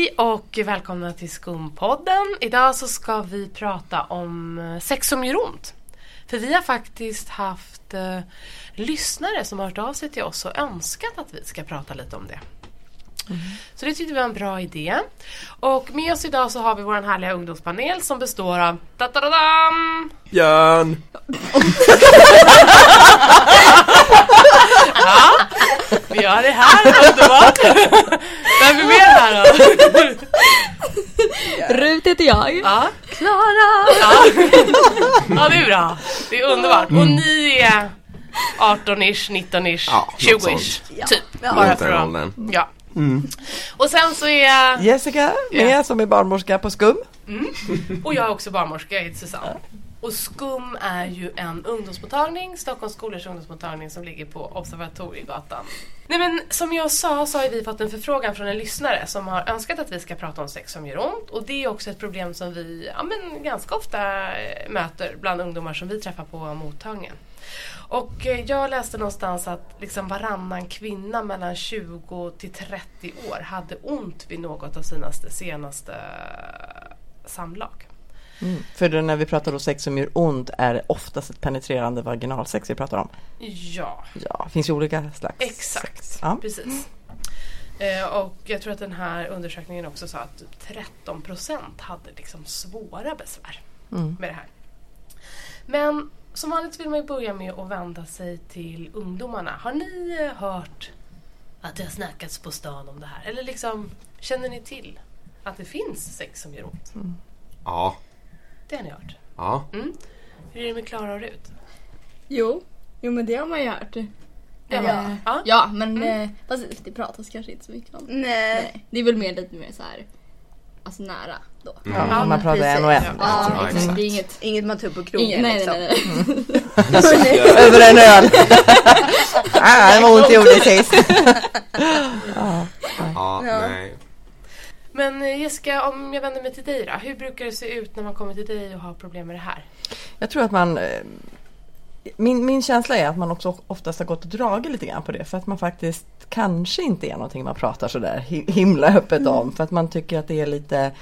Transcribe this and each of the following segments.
Hej och välkomna till Skumpodden. Idag så ska vi prata om eh, sex som gör ont. För vi har faktiskt haft eh, lyssnare som har hört av sig till oss och önskat att vi ska prata lite om det. Så det tyckte vi var en bra idé. Och med oss idag så har vi vår härliga ungdomspanel som består av da-da-da-dam! Björn! Ja, vi har det här, underbart! Vem är med här då? Rut heter jag. Ja, Klara! ja. ja det är bra. Det är underbart. Och ni är 18-ish, 19-ish, Ja, något 20-ish. Ja. Typ. Ja. Bara för att... Ja. Och sen så är Jessica med som är barnmorska på SKUM. Och jag är också barnmorska, jag heter Susanne. Och SKUM är ju en ungdomsmottagning, Stockholms skolors ungdomsmottagning som ligger på Observatoriegatan. Nej men som jag sa så har vi fått en förfrågan från en lyssnare som har önskat att vi ska prata om sex som gör ont. Och det är också ett problem som vi ja, men ganska ofta eh, möter bland ungdomar som vi träffar på mottagningen. Och eh, jag läste någonstans att liksom varannan kvinna mellan 20 till 30 år hade ont vid något av sina senaste samlag. Mm. För när vi pratar om sex som gör ont är det oftast ett penetrerande vaginalsex vi pratar om. Ja, Ja, det finns ju olika slags exakt. sex. Ja. Precis. Eh, och jag tror att den här undersökningen också sa att 13 procent hade liksom svåra besvär Mm. med det här. Men som vanligt vill man ju börja med att vända sig till ungdomarna. Har ni eh, hört att det har snackats på stan om det här? Eller liksom, känner ni till att det finns sex som gör ont? Ja. Det har ni hört. Ja. Mm. Hur är det med Klara och Rut? Jo, jo men det har man ju hört. Ja. Eh, Ja. ja men eh, fast det pratas kanske inte så mycket om. Nej. Nej, det är väl mer lite mer så här, alltså nära då. Ja, Ja, man pratar en och en. Ja. Ja, exakt. Det är inget, Inget man tar upp på krogen inget nej, liksom. nej, nej, nej. Över en öl. ah, det var ont i ordet sist. ja. Ja, Ja. nej. Men eh, Jessica, om jag vänder mig till dig då. Hur brukar det se ut när man kommer till dig och har problem med det här? Jag tror att man eh, min, min känsla är att man också oftast har gått och dragit lite grann på det för att man faktiskt kanske inte är någonting man pratar sådär hi- himla öppet om för att man tycker att det är lite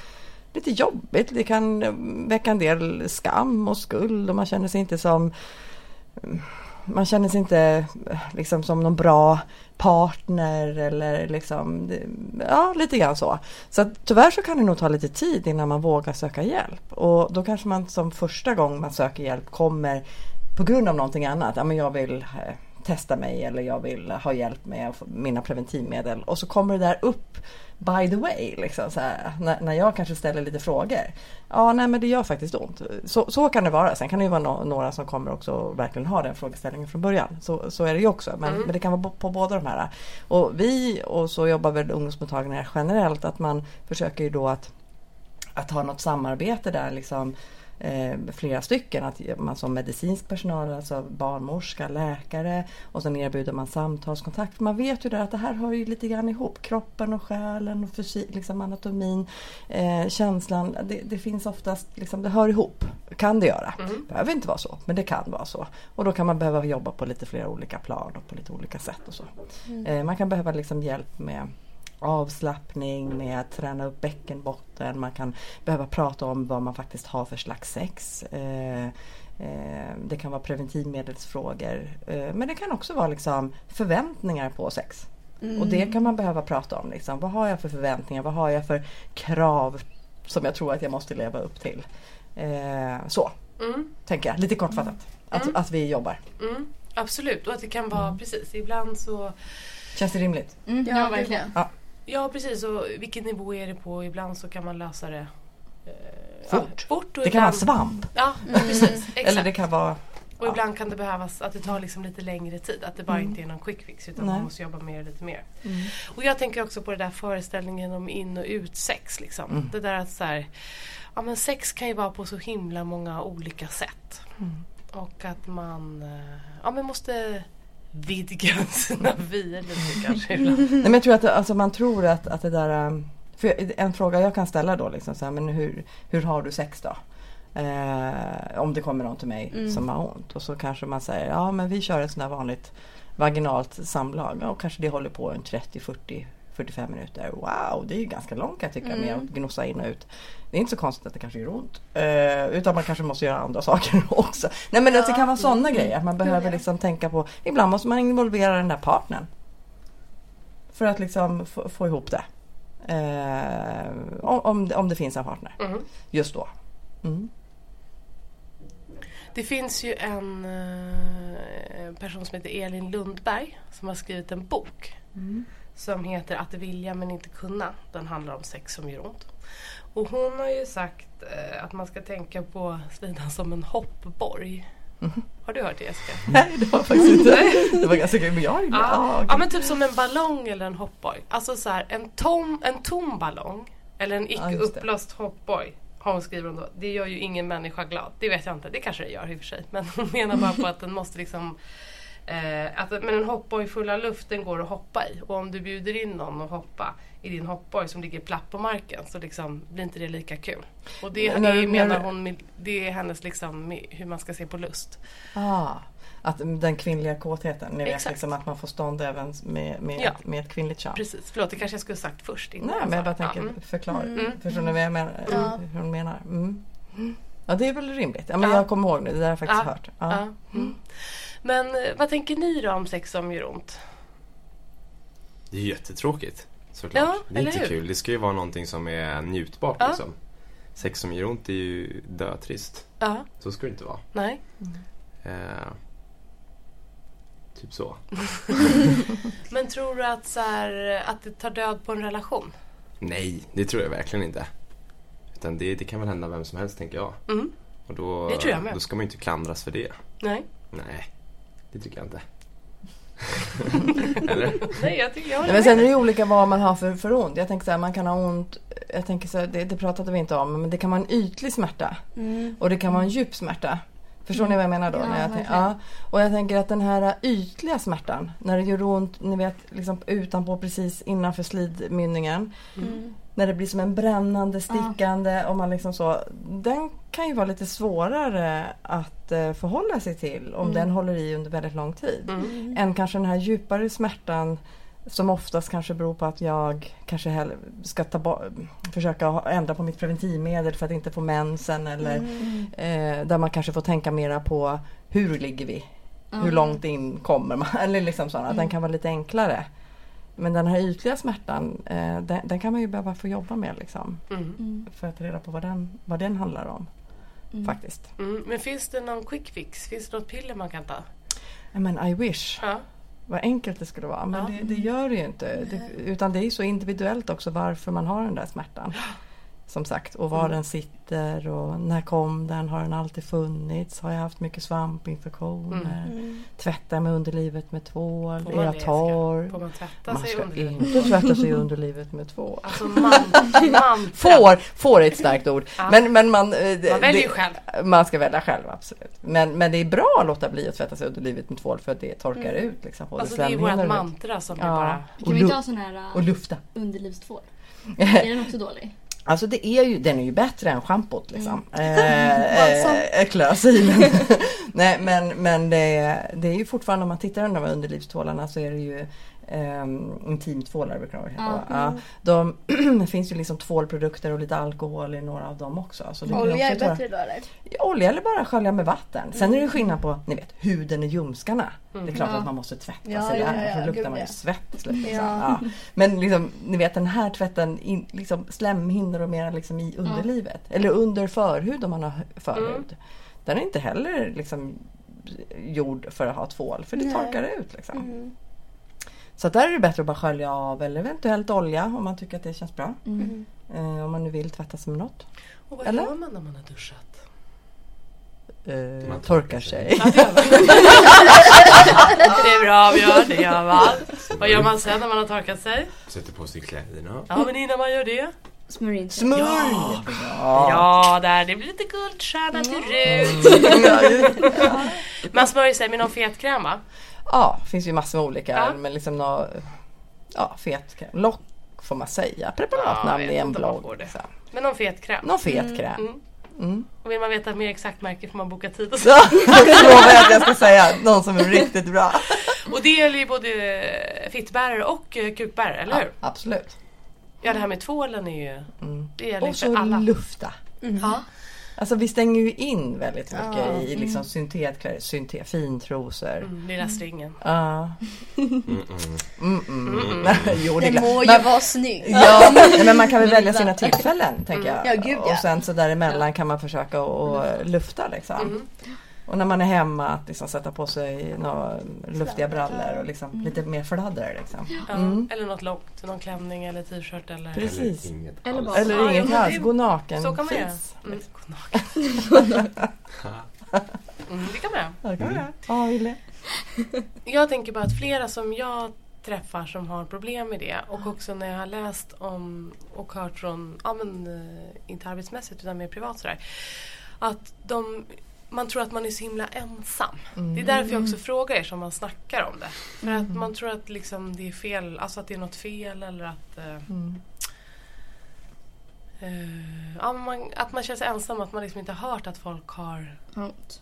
lite jobbigt. Det kan eh, väcka en del skam och skuld och man känner sig inte som man känner sig inte eh, liksom som någon bra partner eller liksom, eh, ja lite grann så. Så att, tyvärr så kan det nog ta lite tid innan man vågar söka hjälp. Och då kanske man som första gång man söker hjälp kommer på grund av någonting annat. Ja men jag vill eh, testa mig eller jag vill ha hjälp med mina preventivmedel. Och så kommer det där upp by the way. Liksom, så här, när, när jag kanske ställer lite frågor. Ja nej men det gör faktiskt ont. Så, så kan det vara. Sen kan det ju vara no- några som kommer också och verkligen ha den frågeställningen från början. Så, så är det ju också. Men, Mm. men det kan vara på, på båda de här. Och vi och så jobbar väl ungdomsmottagningar generellt att man försöker ju då att att ha något samarbete där liksom eh, flera stycken. Att man som medicinsk personal, alltså barnmorska, läkare och sen erbjuder man samtalskontakt. För man vet ju där att det här hör ju lite grann ihop. Kroppen och själen och fysik, liksom anatomin, eh, känslan. Det, det finns oftast, liksom, det hör ihop. Kan det göra. Mm. behöver inte vara så, men det kan vara så. Och då kan man behöva jobba på lite flera olika plan och på lite olika sätt och så. Eh, man kan behöva liksom hjälp med avslappning, med att träna upp bäckenbotten. Man kan behöva prata om vad man faktiskt har för slags sex. Eh, eh, det kan vara preventivmedelsfrågor. Eh, men det kan också vara liksom förväntningar på sex. Och det kan man behöva prata om. Liksom. Vad har jag för förväntningar? Vad har jag för krav som jag tror att jag måste leva upp till? Eh, så, Mm. tänker jag. Lite kortfattat. Att, att vi jobbar. Mm. Absolut, och att det kan vara precis. Ibland så Känns det rimligt? Mm, Ja, ja, verkligen. Ja precis och vilken nivå är det på? Ibland så kan man lösa det eh, Fort. Ja, fort och Det kan vara ibland, svamp. Ja precis. Exakt. Eller det kan vara Och ibland kan det behövas att det tar liksom lite längre tid. Att det bara inte är någon quick fix utan Nej. man måste jobba med det lite mer. Och jag tänker också på det där föreställningen om in och utsex. Liksom. Mm. Det där att så här, ja, men sex kan ju vara på så himla många olika sätt. Och att man eh, ja, men måste vidga sina vyer lite kanske ibland. Nej, men jag tror att alltså, man tror att, att det där... um, För en fråga jag kan ställa då liksom så här, men hur, hur har du sex då? Eh, om det kommer någon till mig Mm. som har ont och så kanske man säger ja men vi kör ett sånt där vanligt vaginalt samlag och kanske det håller på en 30, 40, 45 minuter. Wow, det är ju ganska långt kan jag tycka med att gnossa in och ut. Det är inte så konstigt att det kanske gör ont. Eh, utan man kanske måste göra andra saker också. Nej men alltså, det kan vara sådana grejer. Att man behöver liksom tänka på, ibland måste man involvera den där partnern. För att liksom få, få ihop det. Eh, om, om, det finns en partner. Mhm. Just då. Mm. Det finns ju en eh, person som heter Elin Lundberg som har skrivit en bok som heter Att vilja men inte kunna. Den handlar om sex som gör ont. Och hon har ju sagt eh, att man ska tänka på slidan som en hoppborg. Har du hört det Jessica? Nej det var faktiskt inte. Det var ganska kul. Men jag Ja, ah, ja okej. men typ som en ballong eller en hoppborg. Alltså så här, en, tom, en tom ballong eller en icke det. uppblåst hoppborg har hon skriver hon då. Det gör ju ingen människa glad. Det vet jag inte, det kanske det gör i och för sig. Men hon menar bara på att den måste liksom eh, att, Men en hoppborg full av luft den går att hoppa i. Och om du bjuder in någon att hoppa i din hoppborg som ligger platt på marken så liksom blir inte det lika kul. Och det, Men du- menar hon, det är hennes liksom hur man ska se på lust. Ah, att den kvinnliga kåtheten. Ni vet liksom att man får stånd även med, med, Ja. ett, med ett kvinnligt kön. Precis, förlåt det kanske jag skulle sagt först. innan Nej men jag bara tänker Ja, mm. förklara. Mm. Förstår ni vad jag menar? Ja. Hur hon menar? Mm. Ja det är väl rimligt. Ja, men Ja. jag kommer ihåg nu. Det där har jag faktiskt Ja. hört. Men eh, vad tänker ni då om sex som gör ont? Det är ju jättetråkigt. Såklart. Ja, det är inte hur? kul. Det ska ju vara någonting som är njutbart Ja. liksom. Sex som gör ont är ju dötrist. Ja, Så ska det inte vara. nej. Eh, typ så. Men tror du att, så här, att det tar död på en relation? Nej, det tror jag verkligen inte. Utan det, det kan väl hända vem som helst tänker jag. Mm. Och då, Det tror jag med. då ska man ju inte klandras för det. Nej. Nej, det tycker jag inte. Eller? Nej, jag tycker jag Nej, men sen är det ju olika vad man har för, för ont. Jag tänker så här, man kan ha ont, jag tänker så här, det, det pratade vi inte om, men det kan vara en ytlig smärta. Mm. Och det kan vara en djup smärta. Förstår ni vad jag menar då? Ja, när jag tänk, verkligen. ja. Och jag tänker att den här ytliga smärtan, när det gör ont, ni vet, liksom utanpå precis innanför slidmynningen. Mm. När det blir som en brännande, stickande och man liksom så. Den kan ju vara lite svårare att eh, förhålla sig till om den håller i under väldigt lång tid. Mm. Än kanske den här djupare smärtan som oftast kanske beror på att jag kanske ska ta försöka ändra på mitt preventivmedel för att inte få mensen eller eh, där man kanske får tänka mera på hur ligger vi? Hur långt in kommer man? Eller liksom sådana. Den kan vara lite enklare. Men den här ytliga smärtan eh, den, den kan man ju behöva få jobba med liksom. Mm. Mm. För att ta reda på vad den, vad den handlar om. Faktiskt. Mm. Men finns det någon quick fix? Finns det något piller man kan ta? Ja, Men I wish. Ja. Vad enkelt det skulle vara. Men Ja. det, det gör det ju inte. Det, utan det är så individuellt också varför man har den där smärtan. Som sagt. Och var Mm. den sitter och när kom den? Har den alltid funnits? Har jag haft mycket svampinfektioner? Mm. Tvätta mig underlivet med tvål? Är man jag torr? Får man tvätta Man sig ska inte tvätta sig underlivet med tvål. Alltså man, mantra. Får, får är ett starkt ord. Ja. Men, men man, eh, Man väljer det- själv. Man ska välja själv, absolut. Men, men det är bra att låta bli att tvätta sig underlivet med tvål för att det torkar ut. Liksom, Alltså det är vårt mantra som vi Ja. bara... Kan Och vi inte ha sån här och lufta. underlivstvål? Är den också dålig? Alltså det är ju, den är ju bättre än schampot liksom. Mm. Eh, eh. Nej men, men det, är- det är ju fortfarande om man tittar på de här underlivstvålarna så är det ju um, intimtvålar brukar de heta. Va? Ja, de, det finns ju liksom tvålprodukter och lite alkohol i några av dem också. Så det Olja är bättre då eller? Olja eller bara skölja med vatten. Sen är det skillnad på, ni vet, huden i ljumskarna. Det är klart Ja. att man måste tvätta Ja, sig ja, där, ja, för då luktar man ju svett slut. Liksom. Ja. Ja. Men liksom, ni vet den här tvätten, in, liksom slemhinnor och mera liksom i underlivet. Eller under förhud om man har förhud. Den är inte heller liksom gjord för att ha tvål, för det Nej. torkar ut. Liksom. Mm. Så där är det bättre att bara skölja av eller eventuellt olja om man tycker att det känns bra. Mm. Eh, om man nu vill tvätta sig med något. Och vad Eller? gör man när man har duschat? Eh, Man torkar sig. Ja, det är bra Björn, det gör man. Vad gör man sen när man har torkat sig? Sätter på sig kläderna. Ja men innan man gör det? Smörj in sig. Smörj! Ja. Ja, där, det blir lite guldstjärna till Rut. Ja. Man smörjer sig med någon fetkräm va? Ja, det finns ju massor med olika. Ja. Men liksom nå, ja, fet kräm. Lock får man säga. Preparatnamn Ja, i en blogg. liksom. Med någon fetkräm. Någon fet kräm. Mm. Mm. Och vill man veta mer exakt märke får man boka tid och så. Så, jag lovar att jag ska säga någon som är riktigt bra. Och det gäller ju både fittbärare och eh, kukbärare, eller hur? Ja, absolut. Ja, det här med tvålen är ju... Det gäller ju Och för så alla. lufta. Ja. Alltså vi stänger ju in väldigt mycket Ja. i liksom syntetkläder, syntet, fintrosor. Mm, lilla stringen. Ja. Mm, mm. Mm, mm. jo, det klart. må ju Men- vara snygg. Ja, nej, men man kan väl välja sina tillfällen tänker jag. Ja, gud, ja. Och sen så däremellan kan man och, och lufta liksom. Och när man är hemma att liksom sätta på sig några luftiga brallor och liksom lite mer fladder liksom. Ja. Mm. Eller något långt, någon klänning eller t-shirt eller... Precis. Eller inget Eller alls. bara- Eller Ja, ja, inget men alls, gå naken Så kan man göra. Mm. gå naken. Mm, det kan man göra. Ja, det kan man göra. Ja, vill det. Jag tänker bara att flera som jag träffar som har problem med det och också när jag har läst om och hört från, ja men eh, inte arbetsmässigt utan mer privat sådär. Att de, man tror att man är så himla ensam. Det är därför jag också frågar er som man snackar om det. För att man tror att liksom det är fel, alltså att det är något fel eller att eh, Mm. eh, ja, men man, att man känner sig ensam, att man liksom inte har hört att folk har.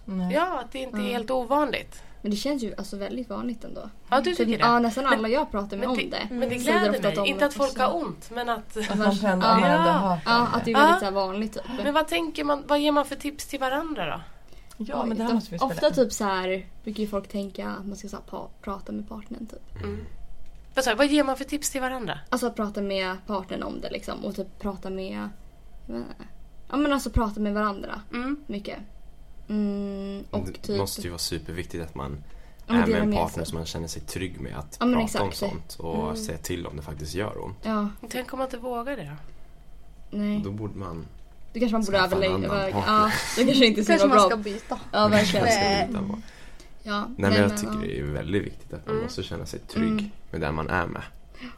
Nej. Ja, att det inte är helt ovanligt. Men det känns ju alltså väldigt vanligt ändå. Ja, du tycker ja, det? nästan alla jag pratar med Men om det, det. men det gläder mig. de Inte att folk har ont, men att... Att man känner att man Ja. ändå har hört Ja, att det är Ja. väldigt här vanligt typ. Men vad tänker man, vad ger man för tips till varandra då? Ja, men det här måste vi spela Ofta in. typ så här brukar ju folk tänka att man ska så här, pa- prata med partnern typ. Vad, sa vad ger man för tips till varandra? Alltså att prata med partnern om det liksom och typ prata med... inte. Ja men alltså prata med varandra Mm. mycket. Mm, och det typ... måste ju vara superviktigt att man Ja, är med en partner som man känner sig trygg med att Ja, prata om exakt. sånt och säga till om det faktiskt gör ont. Ja, Tänk om man inte vågar det då? nej. Då borde man Då kanske man borde överlägga. Ja, det kanske inte är så Kanske himla man bra. ska byta. Ja, verkligen. Man ska Ja, Nej men jag tycker ja. det är väldigt viktigt att man Mm. måste känna sig trygg Mm. med den man är med.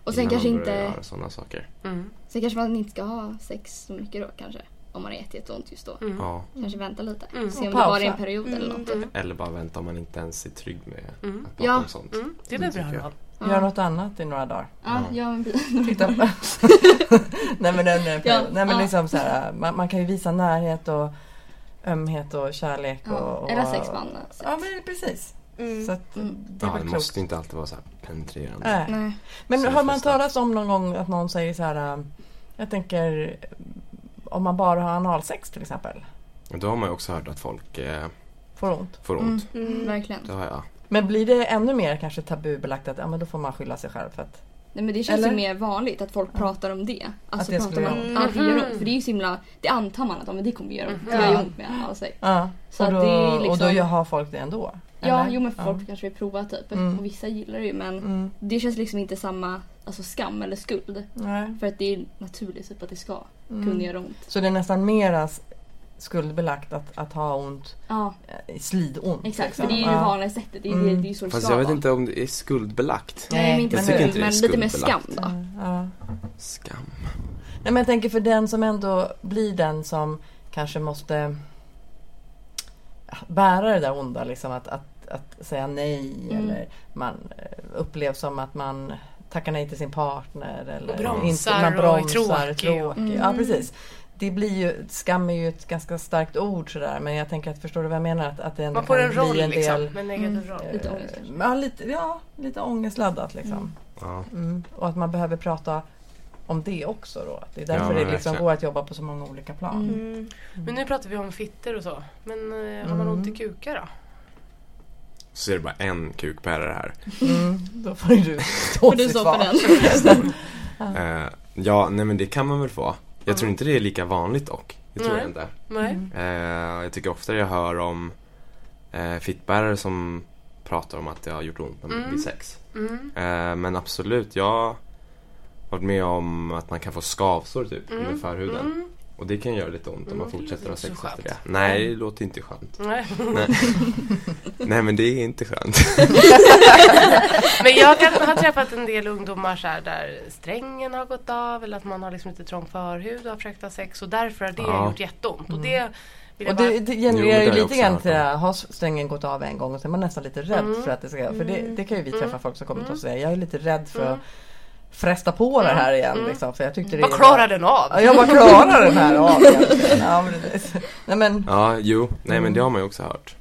Och sen kanske man inte... göra sådana saker. Mm. Sen kanske man inte ska ha sex så mycket då kanske. Om man har jätte- jätteont just då. Mm. Ja. Kanske vänta lite. Mm. Se om det är pausa. en period eller något. Mm. Eller bara vänta om man inte ens är trygg med Mm. att prata Ja. om sånt. Mm. Det är väl bra råd? Ja. Gör något annat i några dagar. Ja, ja men. Titta på. nej men, nej, nej, Ja, nej, men ja. liksom så här, man, man kan ju visa närhet och ömhet och kärlek. Ja, Och, och, eller sex på annat sätt. Ja men precis. Mm. Så att, Mm. det är Ja, det måste inte alltid vara så här penetrerande. Nej. Nej. Men Så har man talat om någon gång att någon säger så här. äh, Jag tänker om man bara har analsex till exempel. Då har man ju också hört att folk eh, Får ont. får ont. Mm. Verkligen. Det har jag. Men blir det ännu mer kanske tabubelagt att ja, men då får man skylla sig själv för att Nej men det känns Eller? ju mer vanligt att folk pratar om det. Alltså det pratar man om ont. att det gör ont. Mhm. För det är ju så himla, det antar man att ja, men det kommer göra ont. Det Mhm. gör ju Ja. ont med analsex. Ja, Så och, att då, det är liksom- och då har folk det ändå? Ja, eller? jo men folk kanske vill prova typ. Mm. Och vissa gillar det ju men Mm. det känns liksom inte samma alltså, skam eller skuld. Nej. För att det är naturligt typ att det ska Mm. kunna göra ont. Så det är nästan mera skuldbelagt att, att ha ont, Ja, eh, slidont. exakt. liksom. För det är ju det vanliga sättet. Det är, Mm. det, det är så det Fast ska jag vet inte om det är skuldbelagt. Nej, men inte Jag tycker inte det är men lite mer skam då. Ja. Skam. Nej, men jag tänker för den som ändå blir den som kanske måste bära det där onda, liksom att, att, att säga nej Mm. eller man eh, upplevs som att man tackar nej till sin partner eller bromsar man och är bromsar, tråkig tråkig. och- Mm. Ja, precis. Det blir ju, skam är ju ett ganska starkt ord sådär men jag tänker att förstår du vad jag menar? Att, att det ändå Man får en roll en liksom, del med negativ Mm. roll. Lite ångest ja, lite, ja, lite ångestladdat liksom. Ja. Mm. Och att man behöver prata om det också då. Det är därför Ja, det liksom går att jobba på så många olika plan. Mm. Mm. Men nu pratar vi om fitter och så. Men eh, har man Mm. ont i kukar då? Så är det bara en kukbärare här. Mm. Då får du stå Får du stå för den. Eh, ja, nej men det kan man väl få. Jag tror inte det är lika vanligt dock. Det tror Nej. jag inte. Nej? Eh, jag tycker ofta jag hör om eh, fittbärare som pratar om att det har gjort ont när man Mm. vid sex. Mm. Eh, men absolut, jag har varit med om att man kan få skavsår typ Mm. med förhuden. Mm. Och det kan göra lite ont om Mm, man fortsätter ha sex efter det. Nej, det låter inte skönt. Nej. Nej. Nej men det är inte skönt. Men jag kan, har träffat en del ungdomar så här, där strängen har gått av eller att man har liksom lite trång förhud och har försökt ha sex och därför har det Ja. gjort jätteont. Och det jag Och det, det genererar ju lite grann till det här, har strängen gått av en gång och så är man nästan lite rädd Mm. för att det ska, för det, det kan ju vi träffa Mm. folk som kommer till oss och Mm. säga, jag är lite rädd för Mm. Fresta på det här igen Mm. liksom, för jag tyckte det Vad var- klarar den av? Ja, jag bara klarar den här av egentligen. Ja, men, det- nej men, Ja, jo. Nej Mm. men det har man ju också hört.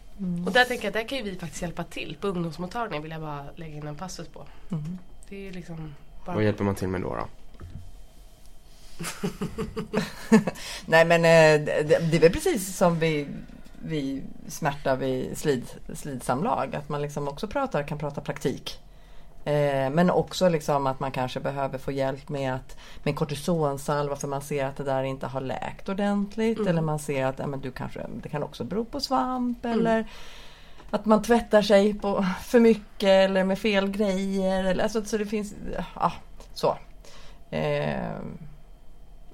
Och där tänker jag att där kan ju vi faktiskt hjälpa till. På ungdomsmottagningen vill jag bara lägga in en passus på. Mm. Det är liksom bara... Vad hjälper man till med då? då? Nej men eh, det, det är väl precis som vi, vi smärta vid slid, slidsamlag. Att man liksom också pratar, kan prata praktik. Eh, men också liksom att man kanske behöver få hjälp med, att, med kortisonsalva för man ser att det där inte har läkt ordentligt. Eller man ser att ja, men du kanske, det kan också bero på svamp. Eller att man tvättar sig på för mycket eller med fel grejer. Eller, alltså, så det finns, ja, så. Eh,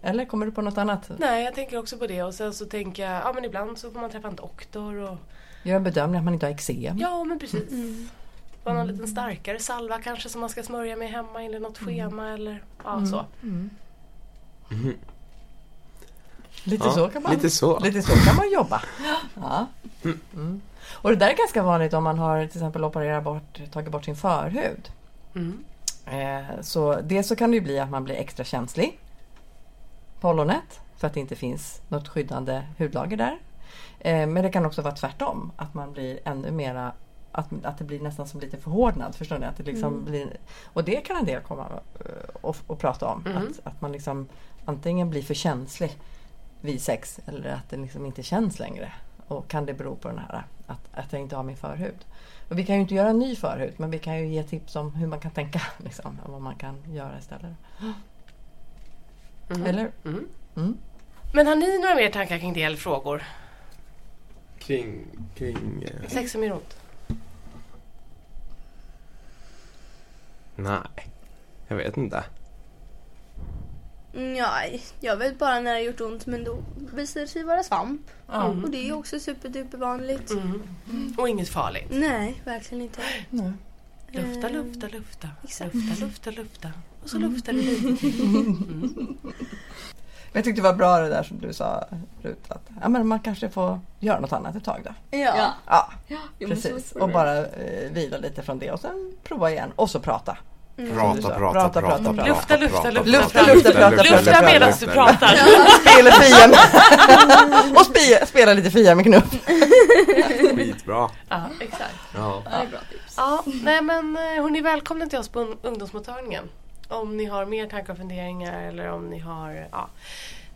eller kommer du på något annat? Nej, jag tänker också på det. Och sen så tänker jag, ja men ibland så får man träffa en doktor och... Gör en bedömning att man inte har eksem. Ja, men precis. Bara någon liten starkare salva kanske som man ska smörja med hemma eller något schema eller ja, så. Lite Ja, så kan man, lite så. Lite så kan man jobba. Ja. Mm. Och det där är ganska vanligt om man har till exempel opererat bort, tagit bort sin förhud. Mm. Eh, så dels så kan det ju bli att man blir extra känslig på ollonet för att det inte finns något skyddande hudlager där. Eh, men det kan också vara tvärtom, att man blir ännu mera att, att det blir nästan som lite förhårdnad. Förstår ni? Att det liksom blir, och det kan en del komma eh, och, och prata om. Att, att man liksom antingen blir för känslig vid sex eller att det liksom inte känns längre. Och kan det bero på den här att, att jag inte har min förhud? Och vi kan ju inte göra en ny förhud men vi kan ju ge tips om hur man kan tänka. Liksom, och vad man kan göra istället. Eller? Mm. Mm. Men har ni några mer tankar kring det eller frågor? Kring, kring... Eh, Sex som gör ont? Nej, jag vet inte. Mm, Ja, jag vet bara när det har gjort ont men då visar det sig vara svamp. Ja. Och det är ju också superduper vanligt. Mm. Och inget farligt? Nej, verkligen inte. Nej. Lufta, Eh, lufta, lufta. exakt. Lufta, lufta, lufta. Och så luftar det lite till. Men jag tyckte det var bra det där som du sa Rut. Att ja, men man kanske får göra något annat ett tag då. Ja. Ja, så precis. Och bara eh, vila lite från det och sen prova igen. Och så prata. Mm. Prata, prata, Prata, prata, prata, prata, Lufta, lufta, lufta. Lufta, lufta, medan du pratar. Spela Fia med- och spe, spela lite Fia med knuff. Skitbra. Ja, exakt. Ja. Det är bra tips. Ja, nej men eh, hörni, välkomna till oss på un- ungdomsmottagningen. Om ni har mer tankar och funderingar eller om ni har, ja,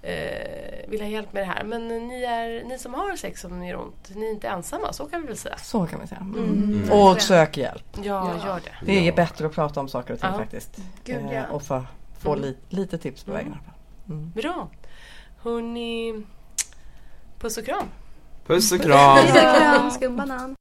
eh, vill ha hjälp med det här. Men eh, ni, är, ni som har sex som gör ont, ni är inte ensamma, så kan vi väl säga. Så kan vi säga. Mm. Och sök hjälp. Ja, Ja. gör det. Det är Ja. bättre att prata om saker och ting Ja. faktiskt. Gud, ja. Eh, och få, få Mm. li, lite tips på vägen. Mm. Bra. Hörni, puss och kram. Puss och kram. Puss och kram, skumbanan.